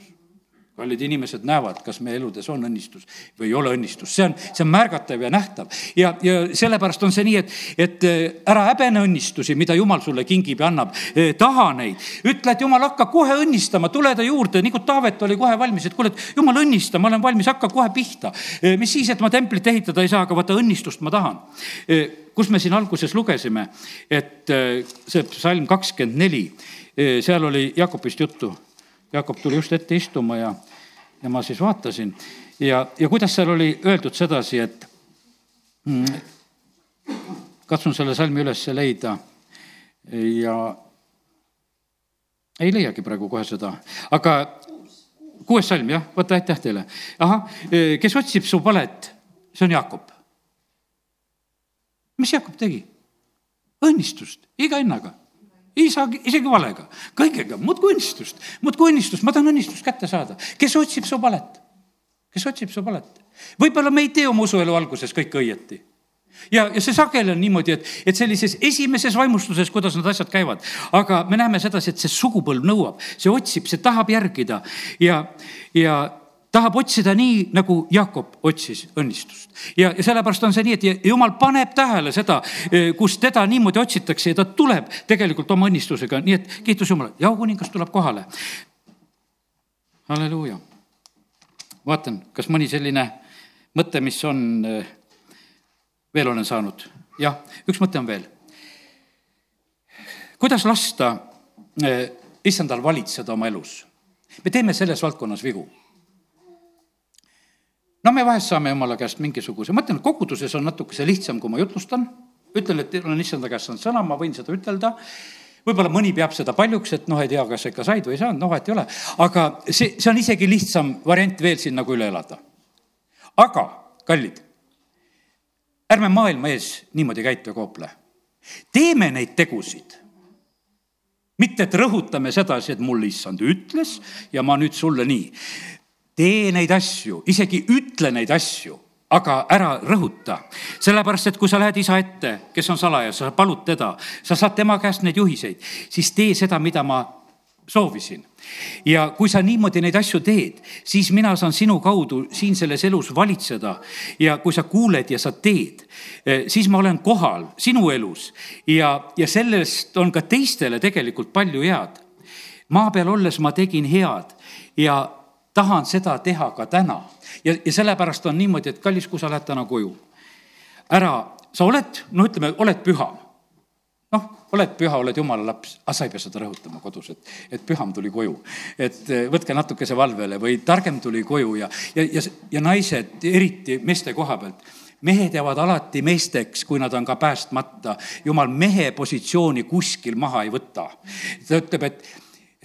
S1: paljud inimesed näevad, kas meie eludes on õnnistus või ei ole õnnistust, see on, see on märgatav ja nähtav. ja, ja sellepärast on see nii, et, et äh, ära häbene õnnistusi, mida jumal sulle kingib ja annab. Äh, taha neid, ütle, et jumal, hakka kohe õnnistama, tule ta juurde, nii kui Taavet oli kohe valmis, et kuule, et jumal õnnista, ma olen valmis, hakka kohe pihta. Äh, mis siis, et ma templit ehitada ei saa, aga vaata õnnistust ma tahan kus me siin alguses lugesime, et see psalm kakskümmend neli, seal oli Jakobist juttu. Jakob tuli just ette istuma ja ja ma siis vaatasin ja, ja kuidas seal oli öeldud sedasi, et mm, katsun selle salmi üles leida ja ei leiagi praegu kohe seda, aga kuues salm, jah, vaata, aitäh teile. ahah, kes otsib su palet, see on Jaakop. mis Jaakop tegi? õnnistust iga hinnaga isa, isegi valega, kõigega, muudkui õnnistust, muudkui õnnistust, ma tahan õnnistust kätte saada. kes otsib su palet? kes otsib su palet? võib-olla me ei tee oma usuelu alguses kõike õieti. Ja, ja see sageli on niimoodi, et, et sellises esimeses vaimustuses, kuidas need asjad käivad, aga me näeme sedasi, et see sugupõlv nõuab, see otsib, see tahab järgida. Ja, ja tahab otsida nii, nagu Jakob otsis õnnistust. ja, ja sellepärast on see nii, et jumal paneb tähele seda, eh, kus teda niimoodi otsitakse ja ta tuleb tegelikult oma õnnistusega, nii et kiitus Jumalale, jaokuningas tuleb kohale. halleluuja. vaatan, kas mõni selline mõte, mis on, eh, veel olen saanud. jah, üks mõte on veel. kuidas lasta eh, issandal valitseda oma elus? me teeme selles valdkonnas vigu no me vahest saame jumala käest mingisuguse, ma ütlen, koguduses on natukese lihtsam, kui ma jutlustan, ütlen, et olen issanda käest saanud sõna, ma võin seda ütelda, võib-olla mõni peab seda paljuks, et noh, ei tea, kas ikka said või ei saanud, noh, vahet ei ole. aga see, see on isegi lihtsam variant veel siin nagu üle elada. aga, kallid, ärme maailma ees niimoodi käitu ja koople. teeme neid tegusid mitte, et rõhutame sedasi, et mulle issand ütles ja ma nüüd sulle nii tee neid asju, isegi ütle neid asju, aga ära rõhuta. sellepärast, et kui sa lähed isa ette, kes on salajas, sa palud teda, sa saad tema käest neid juhiseid, siis tee seda, mida ma soovisin. ja kui sa niimoodi neid asju teed, siis mina saan sinu kaudu siin selles elus valitseda. ja kui sa kuuled ja sa teed, eh, siis ma olen kohal sinu elus ja, ja sellest on ka teistele tegelikult palju head. maa peal olles ma tegin head ja tahan seda teha ka täna. ja, ja sellepärast on niimoodi, et kallis, kui sa lähed täna koju, ära, sa oled, no ütleme, oled püha. noh, oled püha, oled jumala laps, aga sa ei pea seda rõhutama kodus, et, et püham tuli koju. et eh, võtke natukese valvele või targem tuli koju ja, ja, ja, ja naised, eriti meeste koha pealt mehed jäävad alati meesteks, kui nad on ka päästmata. jumal mehe positsiooni kuskil maha ei võta. ta ütleb, et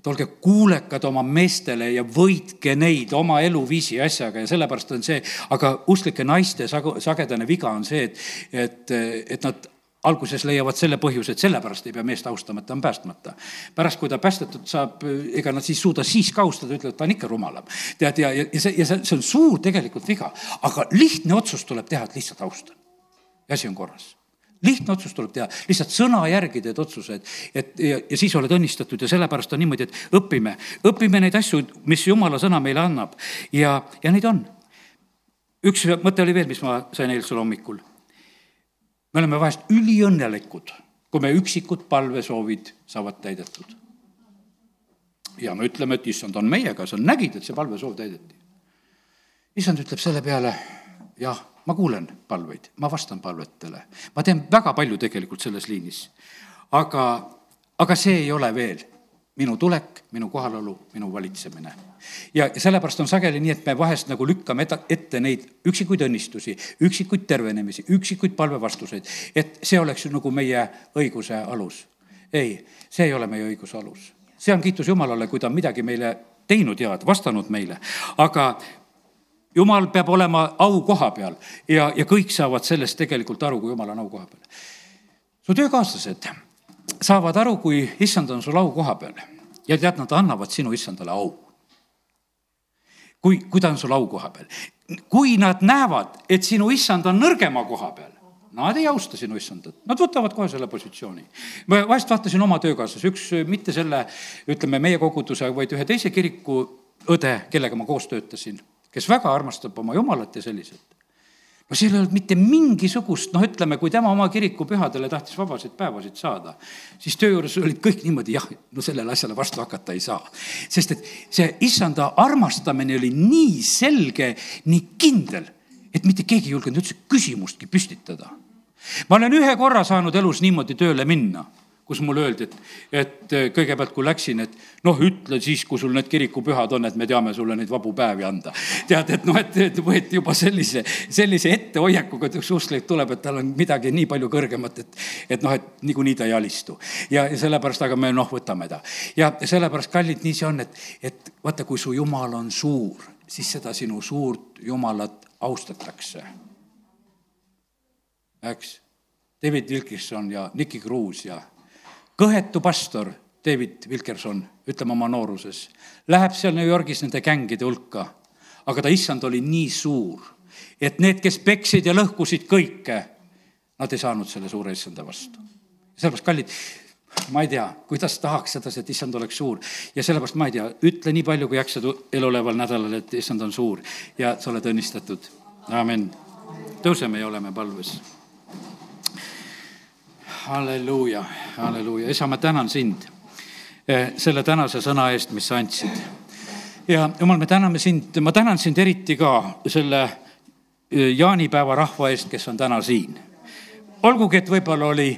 S1: et olge kuulekad oma meestele ja võitke neid oma eluviisi asjaga ja sellepärast on see, aga usklike naiste sag-, sagedane viga on see, et, et, et nad alguses leiavad selle põhjuse, et sellepärast ei pea meest austama, et ta on päästmata. pärast, kui ta päästetud saab, ega nad siis suuda siis ka austada, ütlevad, ta on ikka rumalam. tead, ja, ja, ja see, ja see, see on suur tegelikult viga, aga lihtne otsus tuleb teha, et lihtsalt austan. ja asi on korras lihtne otsus tuleb teha, lihtsalt sõna järgi teed otsuse, et, et ja, ja siis oled õnnistatud ja sellepärast on niimoodi, et õpime, õpime neid asju, mis jumala sõna meile annab ja, ja neid on. üks mõte oli veel, mis ma sain eilsel hommikul. me oleme vahest üliõnnelikud kui me üksikud palvesoovid saavad täidetud. ja me ütleme, et issand on meiega, sa nägid, et see palvesoov täideti. issand ütleb selle peale, jah, ma kuulen palveid, ma vastan palvetele, ma teen väga palju tegelikult selles liinis. aga, aga see ei ole veel minu tulek, minu kohalolu, minu valitsemine. ja sellepärast on sageli nii, et me vahest nagu lükkame ette neid üksikuid õnnistusi, üksikuid tervenemisi, üksikuid palvevastuseid, et see oleks nagu meie õiguse alus. ei, see ei ole meie õiguse alus. see on kiitus Jumalale, kui ta on midagi meile teinud head, vastanud meile, aga jumal peab olema au koha peal ja, ja kõik saavad sellest tegelikult aru, kui jumal on au koha peal. su töökaaslased saavad aru, kui issand on sul au koha peal ja tead, nad annavad sinu issandale au. kui, kui ta on sul au koha peal. kui nad näevad, et sinu issand on nõrgema koha peal, Nad ei austa sinu issandat, nad võtavad kohe selle positsiooni. ma vahest vaatasin oma töökaaslasi, üks mitte selle, ütleme, meie koguduse, vaid ühe teise kiriku õde, kellega ma koos töötasin, kes väga armastab oma jumalat ja selliselt no seal ei olnud mitte mingisugust, noh, ütleme, kui tema oma kirikupühadele tahtis vabasid päevasid saada, siis töö juures olid kõik niimoodi, jah, no sellele asjale vastu hakata ei saa. sest et see issanda armastamine oli nii selge, nii kindel, et mitte keegi ei julgenud üldse küsimustki püstitada. ma olen ühe korra saanud elus niimoodi tööle minna kus mulle öeldi, et, et äh, kõigepealt, kui läksin, et noh, ütle siis, kui sul need kirikupühad on, et me teame sulle neid vabu päevi anda. tead, et noh, et, et võeti juba sellise, sellise ettehoiakuga, et üks usklik tuleb, et tal on midagi nii palju kõrgemat, et, et noh, et niikuinii ta ei alistu. ja, ja sellepärast, aga me noh, võtame ta. ja sellepärast, kallid, nii see on, et, et vaata, kui su jumal on suur, siis seda sinu suurt jumalat austatakse. eks David Wilkinson ja Nicky Kruus ja kõhetu pastor David Wilkerson, ütleme oma nooruses, läheb seal New Yorgis nende gängide hulka, aga ta issand oli nii suur, et need, kes peksid ja lõhkusid kõike, nad ei saanud selle suure issanda vastu. sellepärast, kallid, ma ei tea, kuidas tahaks sedasi, et issand oleks suur ja sellepärast ma ei tea, ütle nii palju, kui jaksad eluoleval nädalal, et issand on suur ja sa oled õnnistatud. amin. tõuseme ja oleme palves halleluuja, halleluuja, isa, ma tänan sind eh, selle tänase sõna eest, mis sa andsid. ja jumal, me täname sind, ma tänan sind eriti ka selle eh, jaanipäeva rahva eest, kes on täna siin. olgugi, et võib-olla oli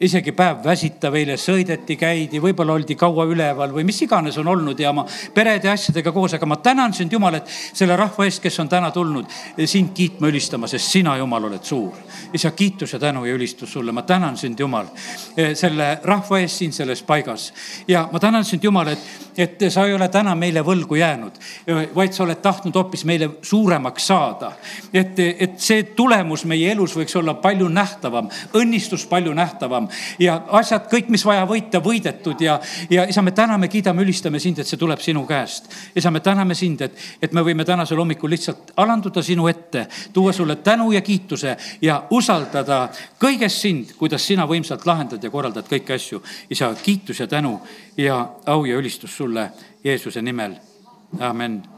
S1: isegi päev väsitav, eile sõideti, käidi, võib-olla oldi kaua üleval või mis iganes on olnud ja oma perede asjadega koos, aga ma tänan sind, Jumal, et selle rahva eest, kes on täna tulnud sind kiitma, ülistama, sest sina, Jumal, oled suur. isa, kiitus ja tänu ja ülistus sulle, ma tänan sind, Jumal, selle rahva eest siin selles paigas. ja ma tänan sind, Jumal, et, et sa ei ole täna meile võlgu jäänud, vaid sa oled tahtnud hoopis meile suuremaks saada. et, et see tulemus meie elus võiks olla palju nähtavam, õnnistus palju nähtavam enam ja asjad kõik, mis vaja võita, võidetud ja, ja isa, me täname, kiidame, ülistame sind, et see tuleb sinu käest. isa, me täname sind, et, et me võime tänasel hommikul lihtsalt alanduda sinu ette, tuua sulle tänu ja kiituse ja usaldada kõiges sind, kuidas sina võimsalt lahendad ja korraldad kõiki asju. isa, kiitus ja tänu ja au ja ülistus sulle Jeesuse nimel. amen